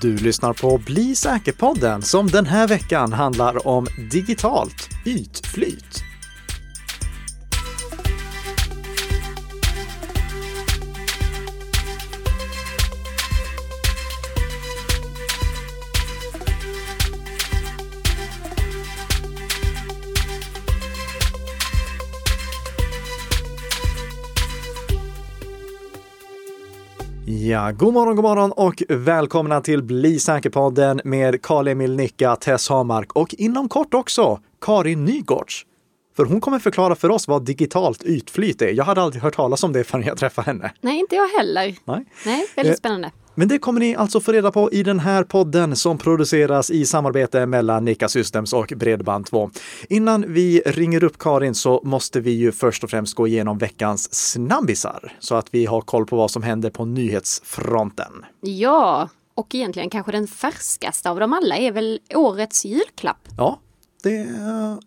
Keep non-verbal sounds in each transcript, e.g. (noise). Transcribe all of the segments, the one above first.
Du lyssnar på Bli säker-podden som den här veckan handlar om digitalt ytflyt. Ja, god morgon, god morgon och välkomna till Bli säker-podden med Karl-Emil Nicka, Tess Hamark och inom kort också Karin Nygårds. För hon kommer förklara för oss vad digitalt ytflyt är. Jag hade aldrig hört talas om det förrän jag träffade henne. Nej, inte jag heller. Nej. Nej, väldigt Eh, spännande. Men det kommer ni alltså få reda på i den här podden som produceras i samarbete mellan Nika Systems och Bredband2. Innan vi ringer upp Karin så måste vi ju först och främst gå igenom veckans snabbisar så att vi har koll på vad som händer på nyhetsfronten. Ja, och egentligen kanske den färskaste av dem alla är väl årets julklapp. Ja, det,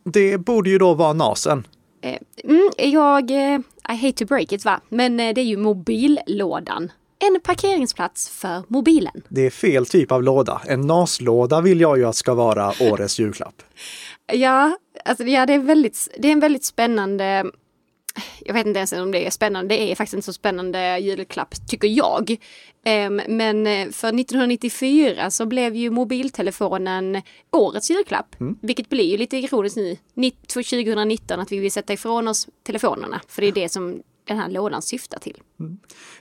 det borde ju då vara NASen. Eh, Mm, jag, eh, I hate to break it va, men eh, det är ju mobillådan. En parkeringsplats för mobilen. Det är fel typ av låda. En NAS-låda vill jag ju att ska vara årets julklapp. (laughs) Ja, alltså ja, det är väldigt, det är en väldigt spännande jag vet inte ens om det är spännande, det är faktiskt inte så spännande julklapp tycker jag. Ehm, Men eh, för 1994 så blev ju mobiltelefonen årets julklapp. Vilket blir ju lite ironiskt nu, nitt- 2019, att vi vill sätta ifrån oss telefonerna. För det är det som den här lådan syftar till.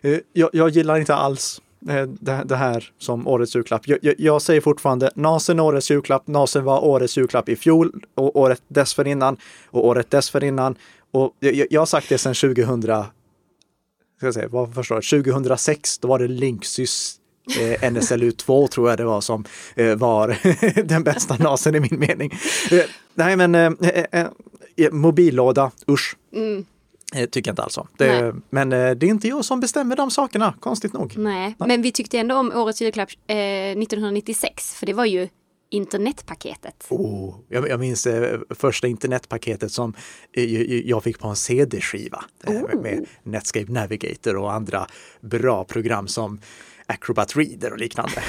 Eh, Jag, jag gillar inte alls eh, det, det här som årets julklapp. Jag, jag, jag säger fortfarande NASen årets julklapp. NASen var årets julklapp i fjol och året dessförinnan och året dessförinnan. Och jag, har sagt det sedan 2000, ska jag säga, vad förstår jag, 2006, då var det Linksys eh, NSLU2 tror jag det var som eh, var (laughs) den bästa NASen i min mening. Eh, nej men eh, eh, mobillåda, usch. Eh, tycker jag inte alls om. Det, Nej. men eh, det är inte jag som bestämmer de sakerna, konstigt nog. Nej, men vi tyckte ändå om årets julklapp eh, 1996, för det var ju internetpaketet. Oh, jag, jag minns eh, första internetpaketet som eh, jag- fick på en CD-skiva eh, med, med Netscape Navigator och andra bra program som Acrobat Reader och liknande. (laughs)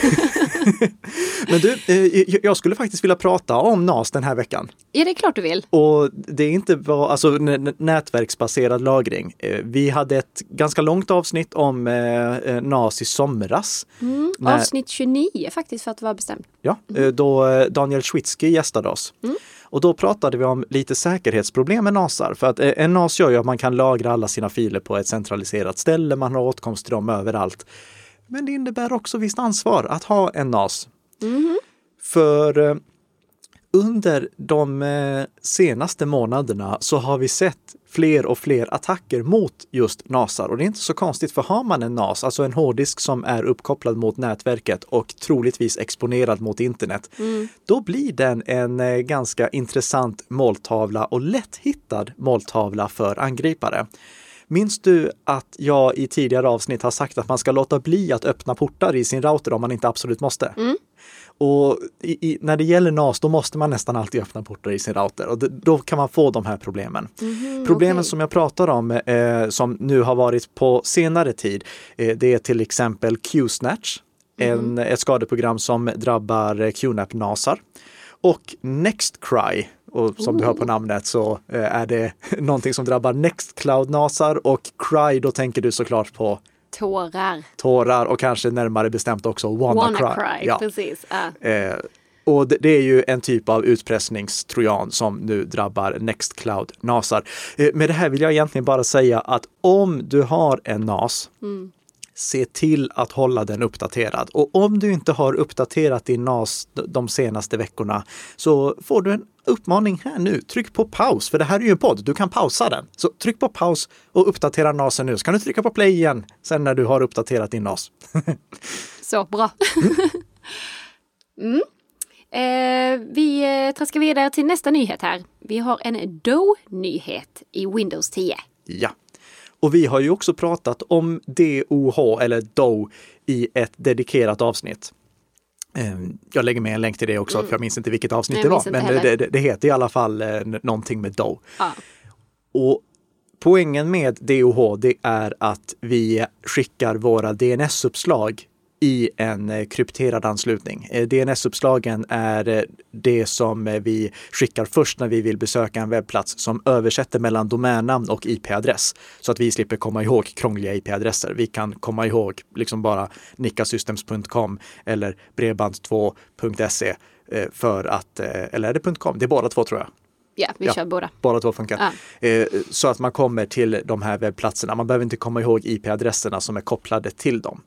Men du, eh, jag- skulle faktiskt vilja prata om NAS den här veckan. Ja, det är klart du vill. Och det är inte bara alltså, nätverksbaserad lagring. Eh, Vi hade ett ganska långt avsnitt om eh, NAS i somras. När- Avsnitt 29 faktiskt för att vara bestämd. Ja, eh, då Daniel Schwitzky gästade oss. Och då pratade vi om lite säkerhetsproblem med NASar. För att en NAS gör ju att man kan lagra alla sina filer på ett centraliserat ställe, man har åtkomst till dem överallt. Men det innebär också visst ansvar att ha en NAS. För eh, under de eh, senaste månaderna så har vi sett fler och fler attacker mot just NASar. Och det är inte så konstigt för har man en NAS, alltså en hårddisk som är uppkopplad mot nätverket och troligtvis exponerad mot internet, då blir den en eh, ganska intressant måltavla och lätthittad måltavla för angripare. Minns du att jag i tidigare avsnitt har sagt att man ska låta bli att öppna portar i sin router om man inte absolut måste? Och i, i, när det gäller NAS, då måste man nästan alltid öppna portar i sin router och d- då kan man få de här problemen. Problemen okej. som jag pratar om, eh, som nu har varit på senare tid, eh, det är till exempel Qsnatch, en, ett skadeprogram som drabbar eh, QNAP-NASar. Och Nextcry, och som du hör på namnet så eh, är det (laughs) någonting som drabbar Nextcloud-NASar och Cry, då tänker du såklart på Tårar. tårar och kanske närmare bestämt också WannaCry. WannaCry, Ja. precis. Ja. Eh, och det, det är ju en typ av utpressningstrojan som nu drabbar Nextcloud NASar. Eh, med det här vill jag egentligen bara säga att om du har en NAS, se till att hålla den uppdaterad. Och om du inte har uppdaterat din NAS de senaste veckorna så får du en uppmaning här nu. Tryck på paus, för det här är ju en podd. Du kan pausa den. Så tryck på paus och uppdatera NASen nu. Så kan du trycka på play igen sen när du har uppdaterat din NAS. (laughs) Så, bra. mm. Eh, vi eh, traskar vidare till nästa nyhet här. Vi har en Do-nyhet i Windows 10. Ja. Och vi har ju också pratat om DOH eller DO i ett dedikerat avsnitt. Eh, Jag lägger med en länk till det också, för jag minns inte vilket avsnitt Jag det var. Men det, det, det heter i alla fall eh, någonting med DO. Ja. Och poängen med DOH, det är att vi skickar våra DNS-uppslag i en eh, krypterad anslutning. Eh, DNS-uppslagen är eh, det som vi skickar först när vi vill besöka en webbplats som översätter mellan domännamn och IP-adress så att vi slipper komma ihåg krångliga IP-adresser. Vi kan komma ihåg liksom bara nickasystems.com eller bredband2.se för att, eller är det .com? Det är båda två tror jag. Ja, vi ja, kör båda. Båda två funkar. Ja. Så att man kommer till de här webbplatserna. Man behöver inte komma ihåg IP-adresserna som är kopplade till dem.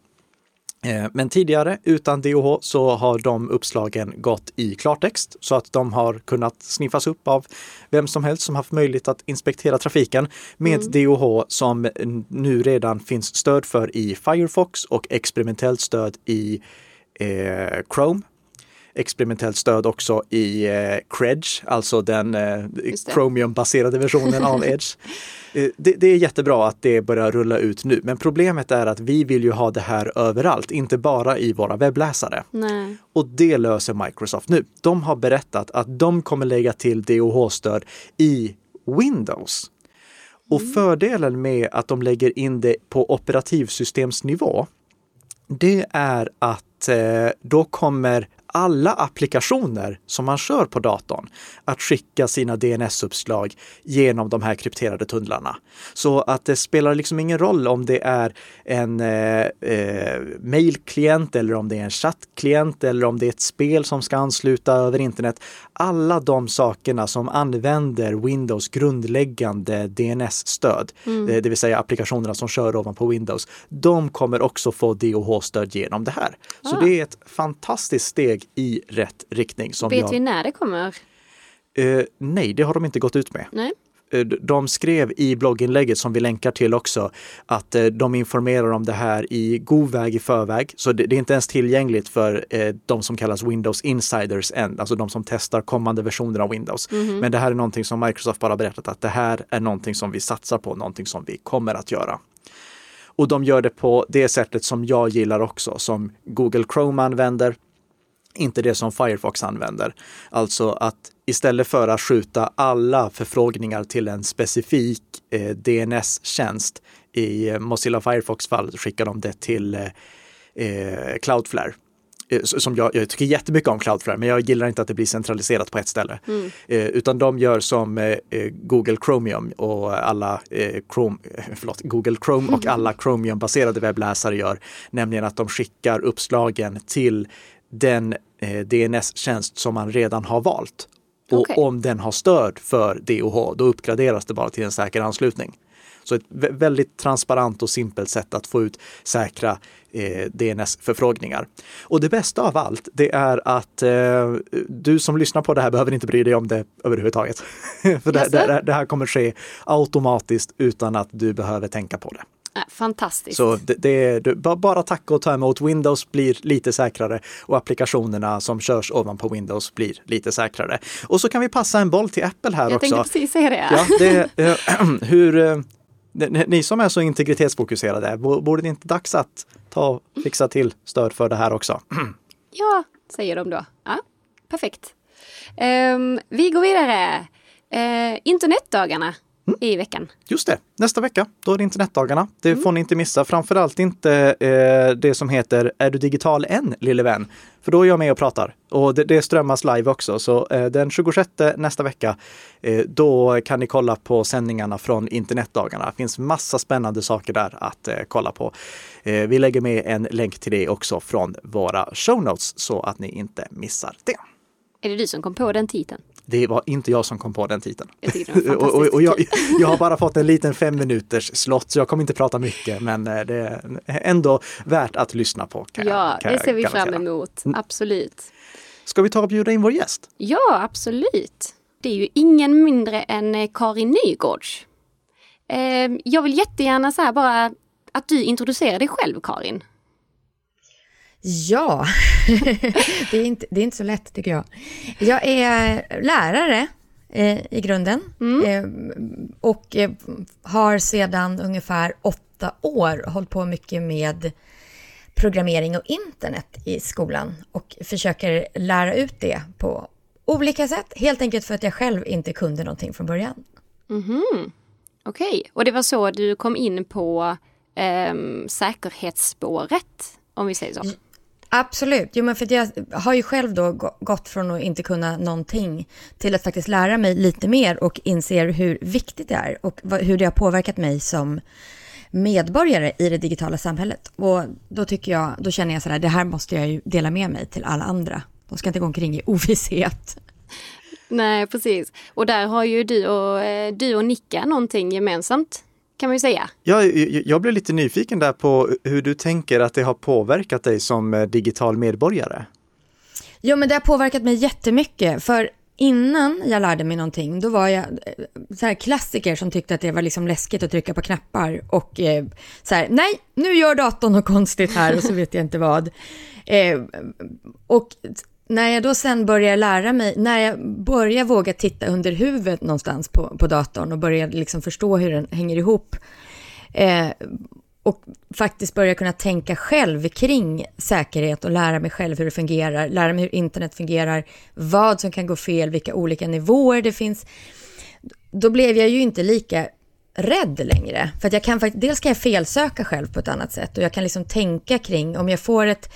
Eh, men tidigare utan DOH så har de uppslagen gått i klartext så att de har kunnat sniffas upp av vem som helst som haft möjlighet att inspektera trafiken med mm. DOH som nu redan finns stöd för i Firefox och experimentellt stöd i eh, Chrome experimentellt stöd också i eh, Credge, alltså den eh, Chromium-baserade versionen av (laughs) Edge. Eh, det, det, är jättebra att det börjar rulla ut nu, men problemet är att vi vill ju ha det här överallt, inte bara i våra webbläsare. Nej. Och det löser Microsoft nu. De har berättat att de kommer lägga till DOH-stöd i Windows. Och mm. fördelen med att de lägger in det på operativsystemsnivå, det är att eh, då kommer alla applikationer som man kör på datorn att skicka sina DNS-uppslag genom de här krypterade tunnlarna. Så att det spelar liksom ingen roll om det är en eh, eh, mailklient eller om det är en chattklient eller om det är ett spel som ska ansluta över internet. Alla de sakerna som använder Windows grundläggande DNS-stöd, mm. Eh, det vill säga applikationerna som kör ovanpå Windows, de kommer också få DOH-stöd genom det här. Så ah. det är ett fantastiskt steg i rätt riktning. Som Vet jag... vi när det kommer? Uh, nej, det har de inte gått ut med. Nej. Uh, de skrev i blogginlägget som vi länkar till också att uh, de informerar om det här i god väg i förväg. Så det, det är inte ens tillgängligt för de som kallas Windows Insiders än, alltså de som testar kommande versioner av Windows. Mm -hmm. Men det här är någonting som Microsoft bara berättat att det här är någonting som vi satsar på, någonting som vi kommer att göra. Och de gör det på det sättet som jag gillar också, som Google Chrome använder inte det som Firefox använder. Alltså att istället för att skjuta alla förfrågningar till en specifik eh, DNS-tjänst, i Mozilla Firefox fall skickar de det till eh, eh Cloudflare. Eh, som jag, jag, tycker jättemycket om Cloudflare, men jag gillar inte att det blir centraliserat på ett ställe. Mm. Eh, utan de gör som eh, Google Chromium och alla Chrome, (laughs) förlåt, Google Chrome och (laughs) alla Chromium-baserade webbläsare gör, nämligen att de skickar uppslagen till den eh, DNS-tjänst som man redan har valt. Och okay. om den har stöd för DOH, då uppgraderas det bara till en säker anslutning. Så ett väldigt transparent och simpelt sätt att få ut säkra eh, DNS-förfrågningar. Och det bästa av allt, det är att eh, du som lyssnar på det här behöver inte bry dig om det överhuvudtaget. (laughs) För det, det, det, här kommer ske automatiskt utan att du behöver tänka på det. Fantastiskt. Så det, det, det, bara tacka och ta emot. Windows blir lite säkrare och applikationerna som körs ovanpå Windows blir lite säkrare. Och så kan vi passa en boll till Apple här Jag också. Jag tänkte precis säga det. Ja, det äh, (clears throat) hur, äh, ni som är så integritetsfokuserade, borde det inte dags att ta och fixa till stöd för det här också? (clears throat) ja, säger de då. Ja, perfekt. Um, vi går vidare. Uh, internetdagarna Mm. i veckan. Just det, nästa vecka, då är det internetdagarna. Det mm. får ni inte missa. Framförallt inte eh, det som heter Är du digital än, lille vän? För då är jag med och pratar. Och det, det strömmas live också. Så eh, den 26 nästa vecka, eh, då kan ni kolla på sändningarna från internetdagarna. Det finns massa spännande saker där att eh, kolla på. Eh, vi lägger med en länk till det också från våra show notes så att ni inte missar det. Är det du som kom på den titeln? Det var inte jag som kom på den titeln. Jag (laughs) och, och, och jag, jag, har bara fått en liten fem minuters slott så jag kommer inte prata mycket men eh, det är ändå värt att lyssna på. Kan ja, jag, det ser vi fram emot. Mm. Absolut. Ska vi ta och bjuda in vår gäst? Ja, absolut. Det är ju ingen mindre än eh, Karin Nygårds. Ehm, jag vill jättegärna så här bara att du introducerar dig själv Karin. Ja, (laughs) det, är inte, det är inte så lätt tycker jag. Jag är lärare eh, i grunden mm. eh, och eh, har sedan ungefär åtta år hållit på mycket med programmering och internet i skolan och försöker lära ut det på olika sätt. Helt enkelt för att jag själv inte kunde någonting från början. Mm -hmm. Okej, okay. och det var så du kom in på eh, säkerhetsspåret? om vi säger så. Absolut. Jo, men för jag har ju själv då gått från att inte kunna någonting till att faktiskt lära mig lite mer och inser hur viktigt det är och hur det har påverkat mig som medborgare i det digitala samhället. Och då tycker jag, då känner jag sådär, det här måste jag ju dela med mig till alla andra. De ska inte gå omkring i ovisshet. Nej, precis. Och där har ju du och, eh, du och Nicka någonting gemensamt kan man ju säga. Ja, jag blev lite nyfiken där på hur du tänker att det har påverkat dig som eh, digital medborgare. Jo, men det har påverkat mig jättemycket. För innan jag lärde mig någonting, då var jag eh, så här klassiker som tyckte att det var liksom läskigt att trycka på knappar och eh, så här, nej, nu gör datorn något konstigt här och så vet jag inte vad. Eh, och när jag då sen börjar lära mig, när jag börjar våga titta under huvudet någonstans på, på datorn och börjar liksom förstå hur den hänger ihop eh, och faktiskt börja kunna tänka själv kring säkerhet och lära mig själv hur det fungerar, lära mig hur internet fungerar, vad som kan gå fel, vilka olika nivåer det finns. Då blev jag ju inte lika rädd längre. För att jag kan faktiskt, dels kan jag felsöka själv på ett annat sätt och jag kan liksom tänka kring om jag får ett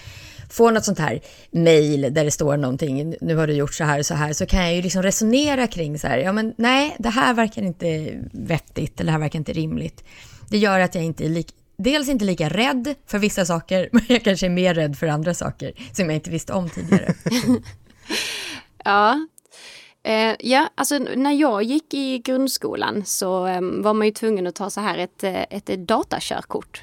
får något sånt här mail där det står någonting, nu har du gjort så här och så här, så kan jag ju liksom resonera kring så här, ja men nej, det här verkar inte vettigt eller det här verkar inte rimligt. Det gör att jag inte är lika, dels inte lika rädd för vissa saker, (laughs) men jag kanske är mer rädd för andra saker som jag inte visste om tidigare. (laughs) ja. Eh, ja, alltså när jag gick i grundskolan så eh, var man ju tvungen att ta så här ett, eh, ett datakörkort.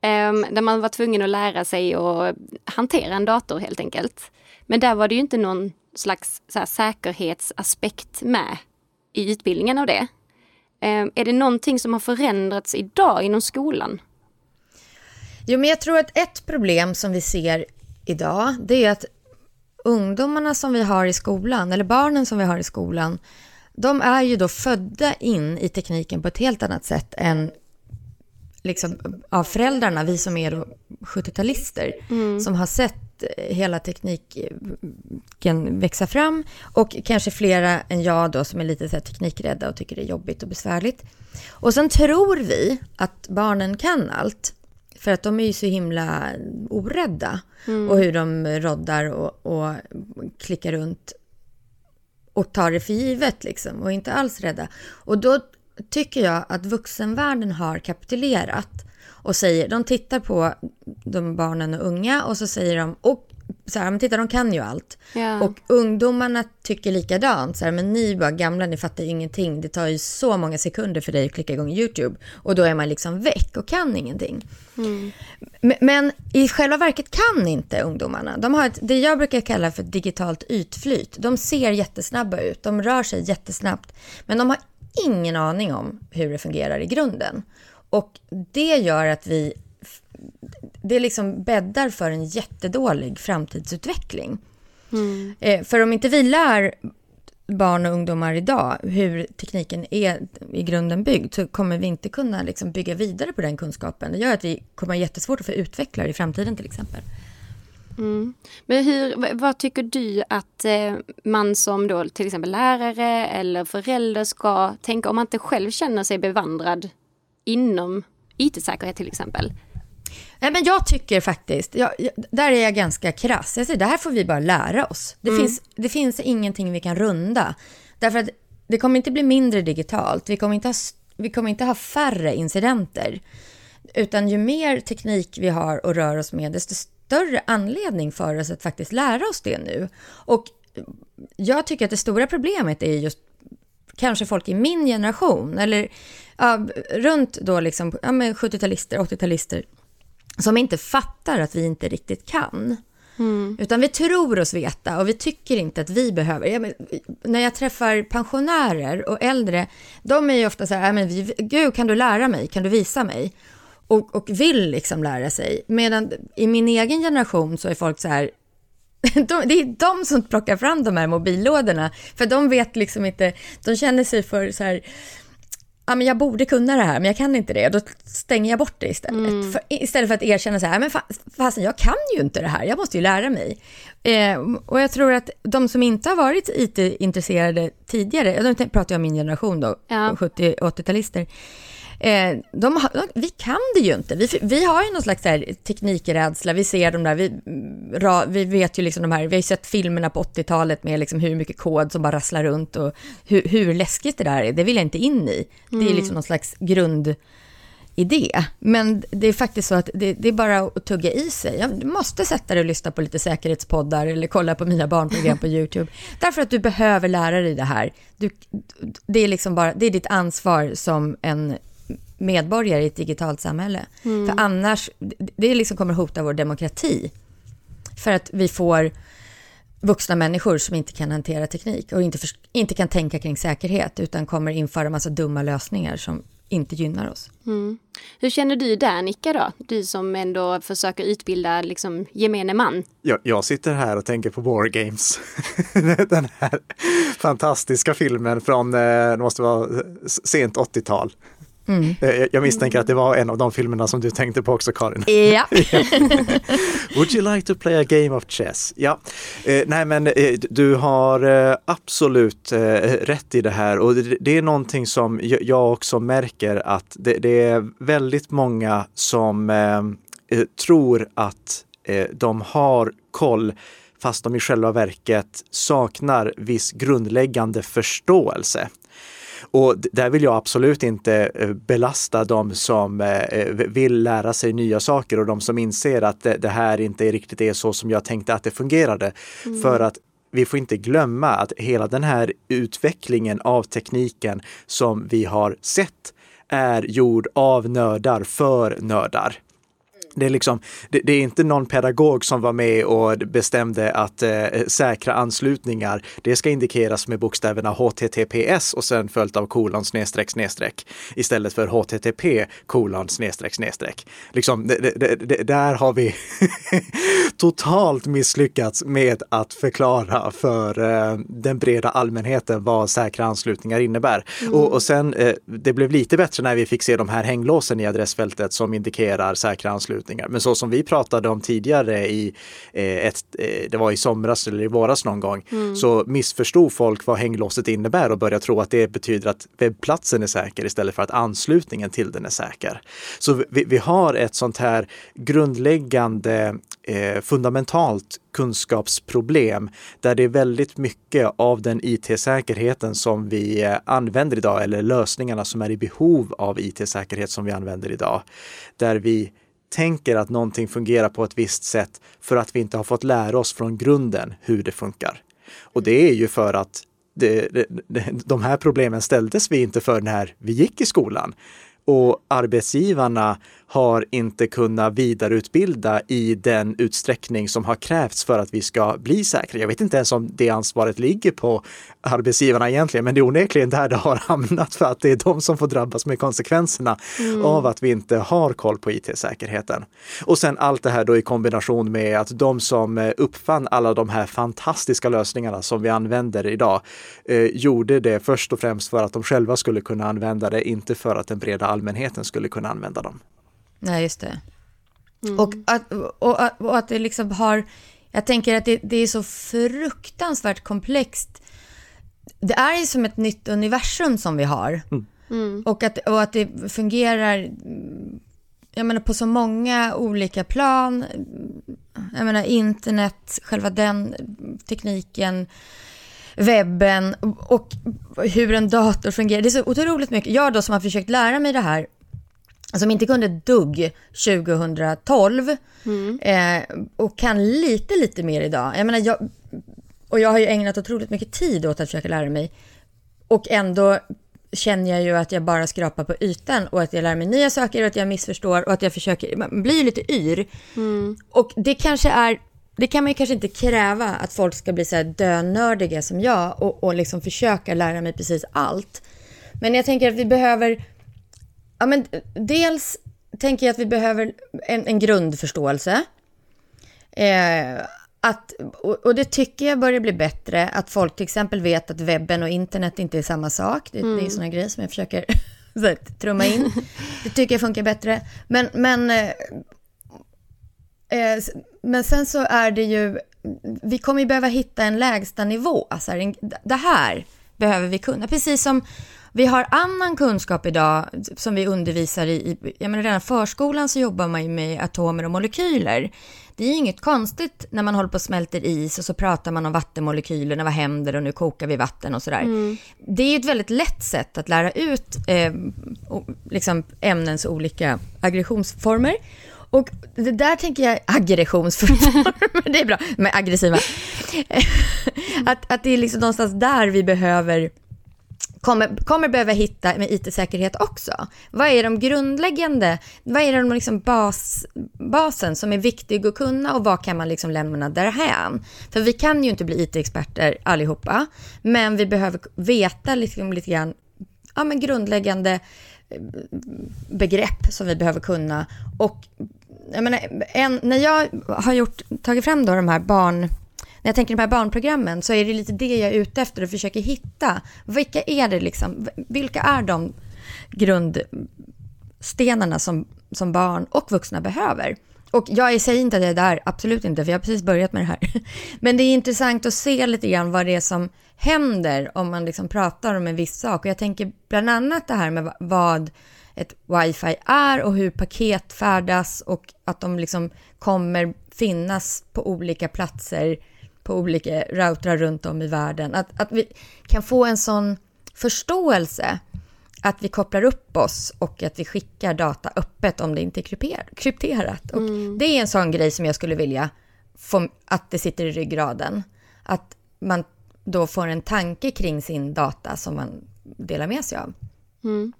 Ehm, där man var tvungen att lära sig att hantera en dator helt enkelt. Men där var det ju inte någon slags så här, säkerhetsaspekt med i utbildningen av det. Ehm, är det någonting som har förändrats idag inom skolan? Jo, men jag tror att ett problem som vi ser idag, det är att ungdomarna som vi har i skolan, eller barnen som vi har i skolan, de är ju då födda in i tekniken på ett helt annat sätt än liksom, av föräldrarna, vi som är 70-talister, mm. som har sett hela tekniken växa fram och kanske flera än jag då som är lite så här teknikrädda och tycker det är jobbigt och besvärligt. Och sen tror vi att barnen kan allt för att de är ju så himla orädda mm. och hur de roddar och, och klickar runt och tar det för givet liksom och inte alls rädda. Och då tycker jag att vuxenvärlden har kapitulerat och säger, de tittar på de barnen och unga och så säger de, och så här, men titta de kan ju allt. Ja. Och ungdomarna tycker likadant, så här, men ni bara gamla, ni fattar ju ingenting. Det tar ju så många sekunder för dig att klicka igång YouTube. Och då är man liksom väck och kan ingenting. Mm. Men i själva verket kan inte ungdomarna. De har ett, det jag brukar kalla för digitalt ytflyt. De ser jättesnabba ut, de rör sig jättesnabbt. Men de har ingen aning om hur det fungerar i grunden. Och det gör att vi... Det liksom bäddar för en jättedålig framtidsutveckling. Mm. Eh, för om inte vi lär barn och ungdomar idag hur tekniken är i grunden byggd så kommer vi inte kunna liksom bygga vidare på den kunskapen. Det gör att vi kommer ha jättesvårt att få utvecklare i framtiden till exempel. Mm. Men hur, vad tycker du att eh, man som då till exempel lärare eller förälder ska tänka om man inte själv känner sig bevandrad inom IT-säkerhet till exempel? Nej, men jag tycker faktiskt, jag, där är jag ganska krass. Jag säger, det här får vi bara lära oss. Det, mm. finns, det finns ingenting vi kan runda. Därför att det kommer inte bli mindre digitalt. Vi kommer inte ha, vi kommer inte ha färre incidenter. Utan ju mer teknik vi har och rör oss med, desto större anledning för oss att faktiskt lära oss det nu. Och jag tycker att det stora problemet är just kanske folk i min generation, eller ja, runt då liksom, ja, 70-talister, 80-talister, som inte fattar att vi inte riktigt kan. Mm. Utan vi tror oss veta och vi tycker inte att vi behöver. Ja, men, när jag träffar pensionärer och äldre, de är ju ofta så här, men, gud kan du lära mig, kan du visa mig? Och, och vill liksom lära sig. Medan i min egen generation så är folk så här, (laughs) de, det är de som plockar fram de här mobillådorna, för de vet liksom inte, de känner sig för så här, ja men jag borde kunna det här, men jag kan inte det. Då stänger jag bort det istället. Mm. För, istället för att erkänna så här, men fasen jag kan ju inte det här, jag måste ju lära mig. Eh, och jag tror att de som inte har varit IT-intresserade tidigare, då pratar jag om min generation då, ja. 70-80-talister, Eh, de, vi kan det ju inte. Vi, vi har ju någon slags här teknikrädsla. Vi ser de där, vi, ra, vi vet ju liksom de här, vi har ju sett filmerna på 80-talet med liksom hur mycket kod som bara rasslar runt och hur, hur läskigt det där är. Det vill jag inte in i. Det är liksom någon slags grund idé. Men det är faktiskt så att det, det är bara att tugga i sig. Jag måste sätta dig och lyssna på lite säkerhetspoddar eller kolla på mina barnprogram på (laughs) YouTube. Därför att du behöver lära dig det här. Du, det, är liksom bara, det är ditt ansvar som en medborgare i ett digitalt samhälle. För annars, det- liksom kommer hota vår demokrati. För att vi får vuxna människor som inte kan hantera teknik och inte, förs- inte kan tänka kring säkerhet utan kommer införa massa dumma lösningar som inte gynnar oss. Hur känner du där Nicka då? Du som ändå försöker utbilda liksom, gemene man. Jag, jag sitter här och tänker på War Games. (laughs) Den här fantastiska filmen från, eh, det måste vara sent 80-tal. Eh, jag- misstänker att det var en av de filmerna som du tänkte på också Karin. (laughs) Ja. Would you like to play a game of chess? Ja, eh, nej men eh, du har absolut rätt i det här och det, är någonting som jag, också märker att det, är väldigt många som tror att de har koll fast de i själva verket saknar viss grundläggande förståelse. Och där vill jag absolut inte eh, belasta de som eh, vill lära sig nya saker och de som inser att det, här inte riktigt är så som jag tänkte att det fungerade. För att vi får inte glömma att hela den här utvecklingen av tekniken som vi har sett är gjord av nördar för nördar. Det är, liksom, det, det är inte någon pedagog som var med och bestämde att eh, säkra anslutningar, det ska indikeras med bokstäverna HTTPS och sen följt av kolon snedstreck snedstreck istället för HTTP kolon snedstreck snedstreck. Liksom, det, där har vi (laughs) totalt misslyckats med att förklara för eh, den breda allmänheten vad säkra anslutningar innebär. Och, och sen, eh, det blev lite bättre när vi fick se de här hänglåsen i adressfältet som indikerar säkra anslutningar. Men så som vi pratade om tidigare i eh, ett, eh, det var i somras eller i våras någon gång, så missförstod folk vad hänglåset innebär och började tro att det betyder att webbplatsen är säker istället för att anslutningen till den är säker. Så vi, vi har ett sånt här grundläggande eh, fundamentalt kunskapsproblem där det är väldigt mycket av den IT-säkerheten som vi eh, använder idag eller lösningarna som är i behov av IT-säkerhet som vi använder idag. Där vi tänker att någonting fungerar på ett visst sätt för att vi inte har fått lära oss från grunden hur det funkar. Och det är ju för att det, det, de här problemen ställdes vi inte för när vi gick i skolan. Och arbetsgivarna har inte kunnat vidareutbilda i den utsträckning som har krävts för att vi ska bli säkra. Jag vet inte ens om det ansvaret ligger på arbetsgivarna egentligen, men det är onekligen där det har (laughs) hamnat för att det är de som får drabbas med konsekvenserna av att vi inte har koll på IT-säkerheten. Och sen allt det här då i kombination med att de som eh, uppfann alla de här fantastiska lösningarna som vi använder idag eh, gjorde det först och främst för att de själva skulle kunna använda det, inte för att den breda allmänheten skulle kunna använda dem. Nej, just det. Och, att, och, att- och att det liksom har... Jag tänker att det, det är så fruktansvärt komplext. Det är ju som ett nytt universum som vi har. Och, att, och att det fungerar mm, jag menar, på så många olika plan. Jag menar internet, själva den tekniken, webben och hur en dator fungerar. Det är så otroligt mycket. Jag då som har försökt lära mig det här som inte kunde dugg 2012 eh, och kan lite, lite mer idag. Jag menar, jag, och jag har ju ägnat otroligt mycket tid åt att försöka lära mig. Och ändå känner jag ju att jag bara skrapar på ytan och att jag lär mig nya saker och att jag missförstår och att jag försöker, man blir ju lite yr. Och det kanske är, det kan man ju kanske inte kräva att folk ska bli så här dönördiga som jag och, och liksom försöka lära mig precis allt. Men jag tänker att vi behöver Ja, men dels tänker jag att vi behöver en, en grundförståelse. Eh, att, och, det tycker jag börjar bli bättre, att folk till exempel vet att webben och internet inte är samma sak. Det, det är sådana grejer som jag försöker (laughs) så trumma in. (laughs) Det tycker jag funkar bättre. Men, men, eh, eh, men sen så är det ju, vi kommer ju behöva hitta en lägsta nivå. Alltså en, det här behöver vi kunna. Precis som Vi har annan kunskap idag som vi undervisar i. Jag menar, redan förskolan så jobbar man ju med atomer och molekyler. Det är ju inget konstigt när man håller på och smälter is och så pratar man om vattenmolekylerna, vad händer och nu kokar vi vatten och sådär. Mm. Det är ju ett väldigt lätt sätt att lära ut eh, liksom ämnens olika aggressionsformer. Och det där tänker jag, aggressionsformer, (laughs) det är bra, med aggressiva. (laughs) att, att det är liksom någonstans där vi behöver kommer, kommer behöva hitta med IT-säkerhet också. Vad är de grundläggande, vad är de liksom bas, basen som är viktig att kunna och vad kan man liksom lämna därhän? För vi kan ju inte bli IT-experter allihopa, men vi behöver veta liksom lite grann ja, men grundläggande eh, begrepp som vi behöver kunna. Och jag menar, en, när jag har gjort, tagit fram då de här barn när jag tänker de här barnprogrammen så är det lite det jag är ute efter och försöker hitta. Vilka är det liksom? Vilka är de grundstenarna som, som barn och vuxna behöver? Och jag säger inte att jag är där, absolut inte, för jag har precis börjat med det här. (laughs) Men det är intressant att se lite grann vad det är som händer om man liksom pratar om en viss sak. Och jag tänker bland annat det här med vad ett wifi är och hur paket färdas och att de liksom kommer finnas på olika platser på olika routrar runt om i världen. Att, att vi kan få en sån förståelse att vi kopplar upp oss och att vi skickar data öppet om det inte är krypterat. Mm. Det är en sån grej som jag skulle vilja få, att det sitter i ryggraden. Att man då får en tanke kring sin data som man delar med sig av. Mm.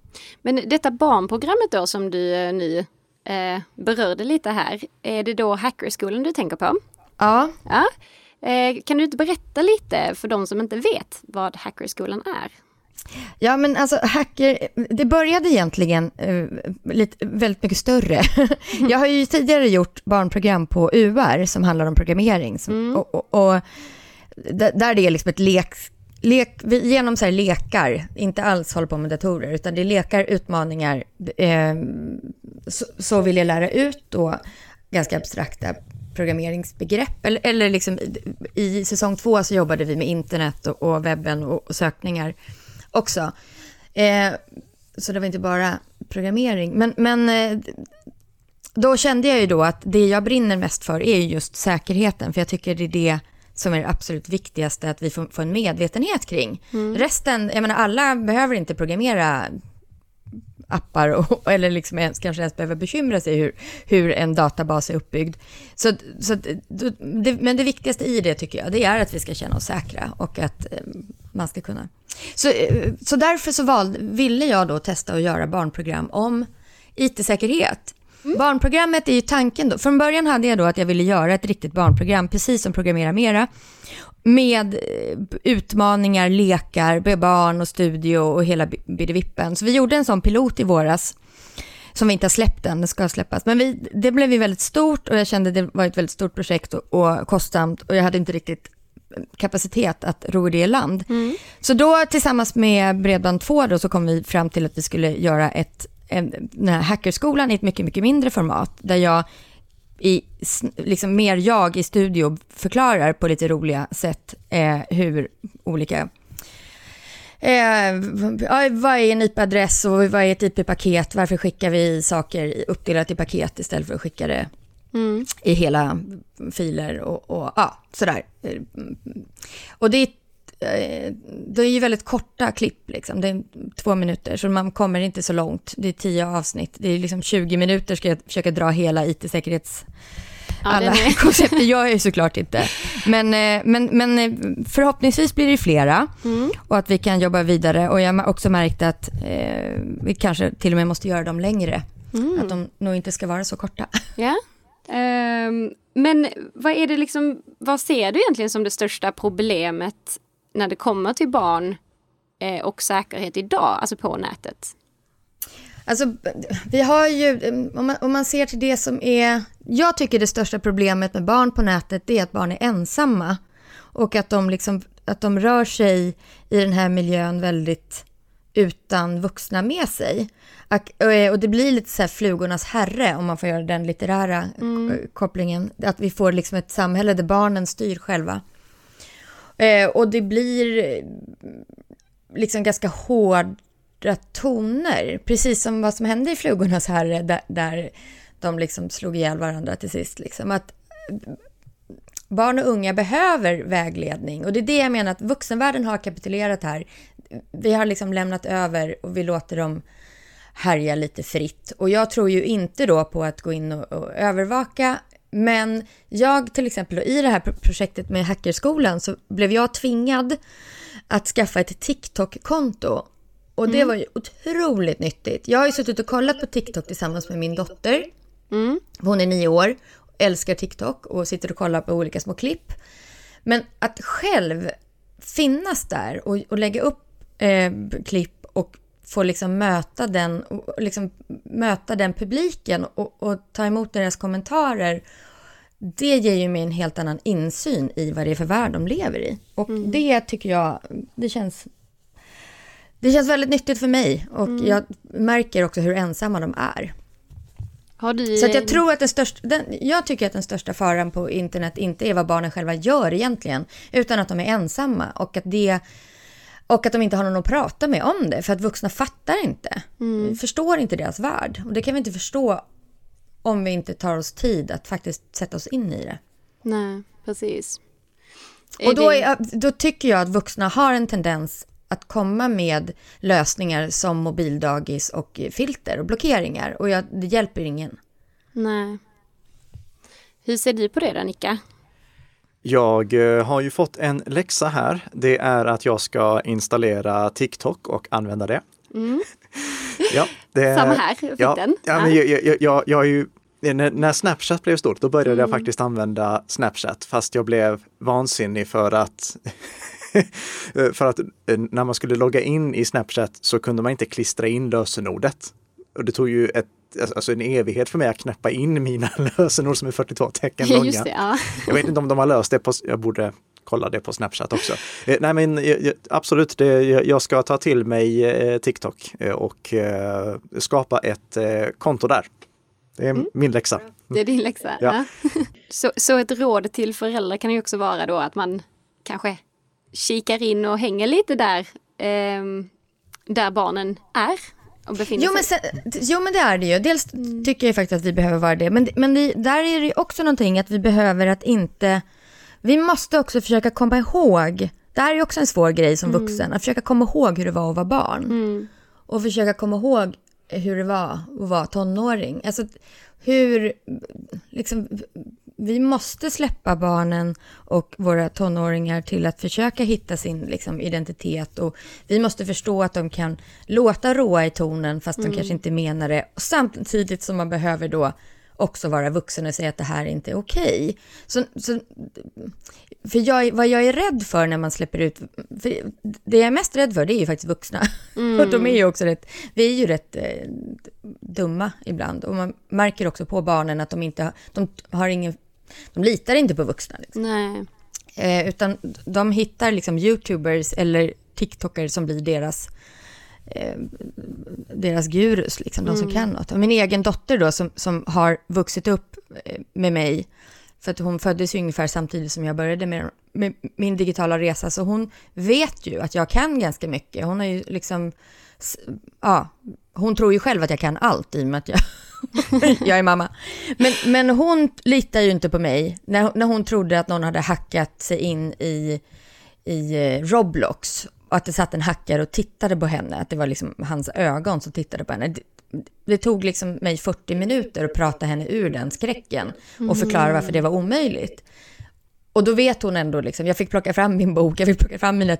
Men detta barnprogrammet då som du eh, nu eh, berörde lite här, är det då Hackerskolan du tänker på? Ja. ja. Eh, kan du inte berätta lite för de som inte vet vad Hackerskolan är? Ja, men alltså hacker, det började egentligen uh, lite, väldigt mycket större. (laughs) jag har ju tidigare gjort barnprogram på UR som handlar om programmering. Som, mm. och, och, och, där det är liksom ett lek, lek genom så lekar, inte alls håller på med datorer, utan det är lekar, utmaningar, eh, så, så vill jag lära ut då ganska abstrakta programmeringsbegrepp. Eller, eller liksom, i säsong två så jobbade vi med internet och, och webben och, och, sökningar också. Eh, så det var inte bara programmering. Men, men eh, då kände jag ju då att det jag brinner mest för är just säkerheten. För jag tycker det är det som är det absolut viktigaste att vi får, får en medvetenhet kring. Mm. Resten, jag menar alla behöver inte programmera appar och, eller liksom ens, kanske ens behöver bekymra sig hur, hur en databas är uppbyggd. Så, så det, men det viktigaste i det tycker jag, det är att vi ska känna oss säkra och att eh, man ska kunna. Så, eh, så därför så valde, ville jag då testa att göra barnprogram om IT-säkerhet. Mm. Barnprogrammet är ju tanken då. Från början hade jag då att jag ville göra ett riktigt barnprogram, precis som Programmera Mera med eh, utmaningar, lekar, med barn och studio och hela bidevippen. Så vi gjorde en sån pilot i våras som vi inte har släppt än, det ska släppas. Men vi, det blev ju väldigt stort och jag kände det var ett väldigt stort projekt och, och kostsamt och jag hade inte riktigt kapacitet att ro det i land. Mm. Så då tillsammans med Bredband2 då så kom vi fram till att vi skulle göra ett, den här hackerskolan i ett mycket, mycket mindre format där jag i, liksom mer jag i studio förklarar på lite roliga sätt eh, hur olika Eh, vad är en IP-adress och vad är ett IP-paket? Varför skickar vi saker uppdelat i paket istället för att skicka det mm. i hela filer och, och ja, sådär. Och det är Eh, det är ju väldigt korta klipp, liksom. det är två minuter, så man kommer inte så långt. Det är tio avsnitt, det är liksom 20 minuter ska jag försöka dra hela IT-säkerhets... Ja, alla (laughs) koncept, det gör jag ju såklart inte. Men, eh, men, men eh, förhoppningsvis blir det flera mm. och att vi kan jobba vidare. Och jag har också märkt att eh, vi kanske till och med måste göra dem längre. Mm. Att de nog inte ska vara så korta. Ja. Um, men vad är det liksom, vad ser du egentligen som det största problemet när det kommer till barn eh, och säkerhet idag, alltså på nätet? Alltså, vi har ju, om man, om man ser till det som är... Jag tycker det största problemet med barn på nätet det är att barn är ensamma. Och att de, liksom, att de rör sig i den här miljön väldigt utan vuxna med sig. Eh, och det blir lite så här flugornas herre, om man får göra den litterära mm. kopplingen. Att vi får liksom ett samhälle där barnen styr själva. Eh, och det blir eh, liksom ganska hårda toner, precis som vad som hände i Flugornas herre, eh, där, där de liksom slog ihjäl varandra till sist. Liksom. Att eh, barn och unga behöver vägledning och det är det jag menar att vuxenvärlden har kapitulerat här. Vi har liksom lämnat över och vi låter dem härja lite fritt. Och jag tror ju inte då på att gå in och, och övervaka men jag till exempel i det här projektet med hackerskolan så blev jag tvingad att skaffa ett TikTok-konto. Och det mm. var ju otroligt nyttigt. Jag har ju suttit och kollat på TikTok tillsammans med min dotter. Mm. Hon är nio år, älskar TikTok och sitter och kollar på olika små klipp. Men att själv finnas där och, och lägga upp eh, klipp och få liksom möta den, liksom möta den publiken och, och, ta emot deras kommentarer. Det ger ju mig en helt annan insyn i vad det är för värld de lever i. Och mm. det tycker jag, det känns det känns väldigt nyttigt för mig och mm. jag märker också hur ensamma de är. Du... Så jag tror att den största, den, jag tycker att den största faran på internet inte är vad barnen själva gör egentligen, utan att de är ensamma och att det och att de inte har någon att prata med om det, för att vuxna fattar inte. Mm. Förstår inte deras värld. Och det kan vi inte förstå om vi inte tar oss tid att faktiskt sätta oss in i det. Nej, precis. Och då, är, då tycker jag att vuxna har en tendens att komma med lösningar som mobildagis och filter och blockeringar. Och jag, det hjälper ingen. Nej. Hur ser du på det då, Nicka? Jag eh, har ju fått en läxa här. Det är att jag ska installera TikTok och använda det. Mm. (laughs) ja, det, Samma här, jag fick ja, den. Ja, men jag, jag, jag, jag ju, när Snapchat blev stort, då började mm. jag faktiskt använda Snapchat, fast jag blev vansinnig för att (laughs) för att eh, när man skulle logga in i Snapchat så kunde man inte klistra in lösenordet. Och det tog ju ett alltså en evighet för mig att knäppa in mina (laughs) lösenord som är 42 tecken långa. Det, ja. Jag vet inte om de har löst det på, jag borde kolla det på Snapchat också. Eh, nej men absolut, det, jag ska ta till mig eh, TikTok eh, och skapa ett konto där. Det är mm. min läxa. Det är din läxa. Ja. (laughs) så, så ett råd till föräldrar kan ju också vara då att man kanske kikar in och hänger lite där, eh, där barnen är jo. Men sen, jo men det är det ju. Dels mm. tycker jag faktiskt att vi behöver vara det. Men, men det, där är det också någonting att vi behöver att inte... Vi måste också försöka komma ihåg. Det här är också en svår grej som mm. vuxen. Att försöka komma ihåg hur det var att vara barn. Mm. Och försöka komma ihåg hur det var att vara tonåring. Alltså hur, liksom, vi måste släppa barnen och våra tonåringar till att försöka hitta sin liksom, identitet och vi måste förstå att de kan låta råa i tonen fast mm. de kanske inte menar det och samtidigt som man behöver då också vara vuxen och säga att det här inte är okej. Okay. Så, så, för jag, vad jag är rädd för när man släpper ut, det jag är mest rädd för det är ju faktiskt vuxna. Mm. (laughs) och de är ju också rätt, vi är ju rätt eh, dumma ibland och man märker också på barnen att de inte de har ingen, de litar inte på vuxna. Liksom. Nej. Eh, utan de hittar liksom YouTubers eller TikTokare som blir deras eh, deras gurus, liksom, de som mm. kan något. Och min egen dotter då, som, som har vuxit upp eh, med mig, för att hon föddes ju ungefär samtidigt som jag började med, med, min digitala resa, så hon vet ju att jag kan ganska mycket. Hon har ju liksom, ja, hon tror ju själv att jag kan allt i och med att jag, (laughs) jag är mamma. Men, men hon litar ju inte på mig när, när hon trodde att någon hade hackat sig in i, i eh, Roblox och att det satt en hackare och tittade på henne, att det var liksom hans ögon som tittade på henne. Det, det tog liksom mig 40 minuter att prata henne ur den skräcken och förklara varför det var omöjligt. Och då vet hon ändå, liksom, jag fick plocka fram min bok, jag fick plocka fram mina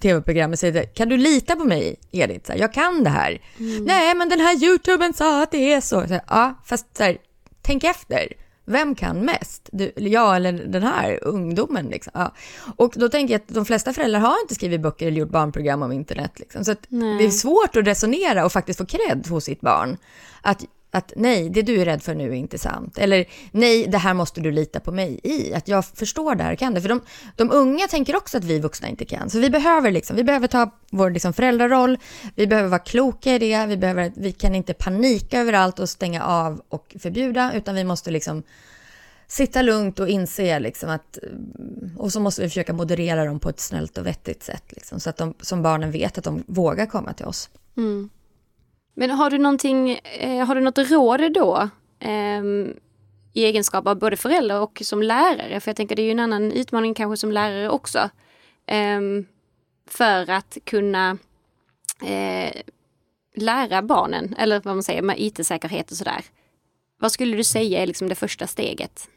tv-program och säga, kan du lita på mig, Edith? Så här, jag kan det här. Mm. Nej, men den här YouTuben sa att det är så. så här, ja, fast så här, tänk efter. Vem kan mest? Du, jag eller den här ungdomen? Liksom. Ja. Och då tänker jag att de flesta föräldrar har inte skrivit böcker eller gjort barnprogram om internet. Liksom. Så det är svårt att resonera och faktiskt få cred hos sitt barn. Att att nej, det du är rädd för nu är inte sant. Eller nej, det här måste du lita på mig i. Att jag förstår det här och kan det. För de, de unga tänker också att vi vuxna inte kan. Så vi behöver, liksom, vi behöver ta vår liksom, föräldraroll. Vi behöver vara kloka i det. Vi, behöver, vi kan inte panika överallt och stänga av och förbjuda. Utan vi måste liksom sitta lugnt och inse liksom att... Eh, och så måste vi försöka moderera dem på ett snällt och vettigt sätt. Liksom, så att de som barnen vet att de vågar komma till oss. Mm. Men har du någonting, eh, har du något råd då? Eh, I egenskap av både förälder och som lärare, för jag tänker det är ju en annan utmaning kanske som lärare också. Eh, för att kunna eh, lära barnen, eller vad man säger med IT-säkerhet och sådär. Vad skulle du säga är liksom det första steget?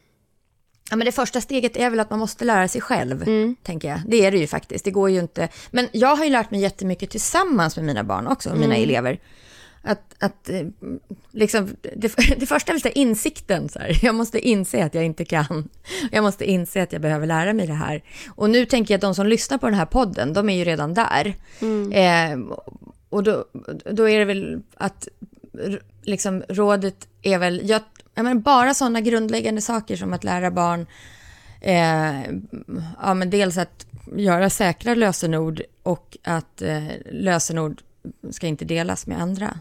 Ja, men det första steget är väl att man måste lära sig själv, mm. tänker jag. Det är det ju faktiskt, det går ju inte. Men jag har ju lärt mig jättemycket tillsammans med mina barn också, mm. mina elever. Att, att eh, liksom, det, (laughs) det första är väl insikten, så här. jag måste inse att jag inte kan. Jag måste inse att jag behöver lära mig det här. Och nu tänker jag att de som lyssnar på den här podden, de är ju redan där. Mm. Eh, och då, då är det väl att liksom, rådet är väl, jag, jag menar, bara sådana grundläggande saker som att lära barn, eh, ja men dels att göra säkra lösenord och att eh, lösenord ska inte delas med andra.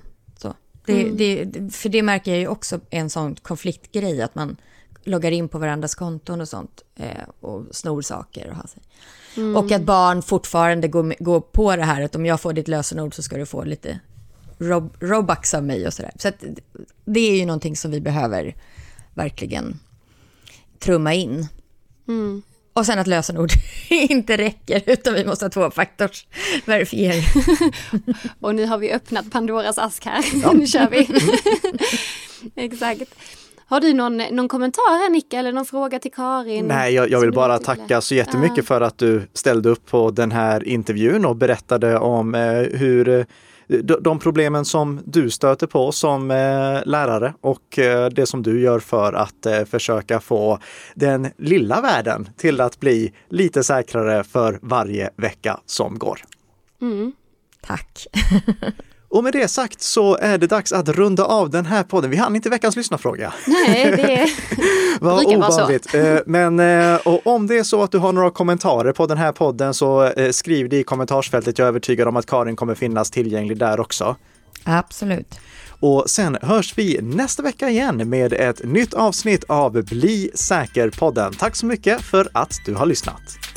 Det, mm. det, för det märker jag ju också är en sån konfliktgrej, att man loggar in på varandras konton och sånt eh, och snor saker och har sig. Mm. Och att barn fortfarande går, går på det här att om jag får ditt lösenord så ska du få lite rob, Robux av mig och sådär. Så att det är ju någonting som vi behöver verkligen trumma in. Mm. Och sen att lösenord (laughs) inte räcker, utan vi måste ha tvåfaktorsverifiering. (laughs) och nu har vi öppnat Pandoras ask här. Ja. (laughs) nu kör vi. Exakt. Har du någon, någon kommentar här Nicka eller någon fråga till Karin? Nej, jag, jag vill bara tacka så jättemycket ja. för att du ställde upp på den här intervjun och berättade om eh, hur Eh, de problemen som du stöter på som eh, lärare och eh, det som du gör för att försöka få den lilla världen till att bli lite säkrare för varje vecka som går. Mm. Tack! (laughs) Och med det sagt så är det dags att runda av den här podden. Vi hann inte veckans lyssnarfråga. Nej, det (laughs) ovanligt. Vara så. Men och om det är så att du har några kommentarer på den här podden så skriv det i kommentarsfältet. Jag är övertygad om att Karin kommer finnas tillgänglig där också. Absolut. Och sen hörs vi nästa vecka igen med ett nytt avsnitt av Bli säker-podden. Tack så mycket för att du har lyssnat.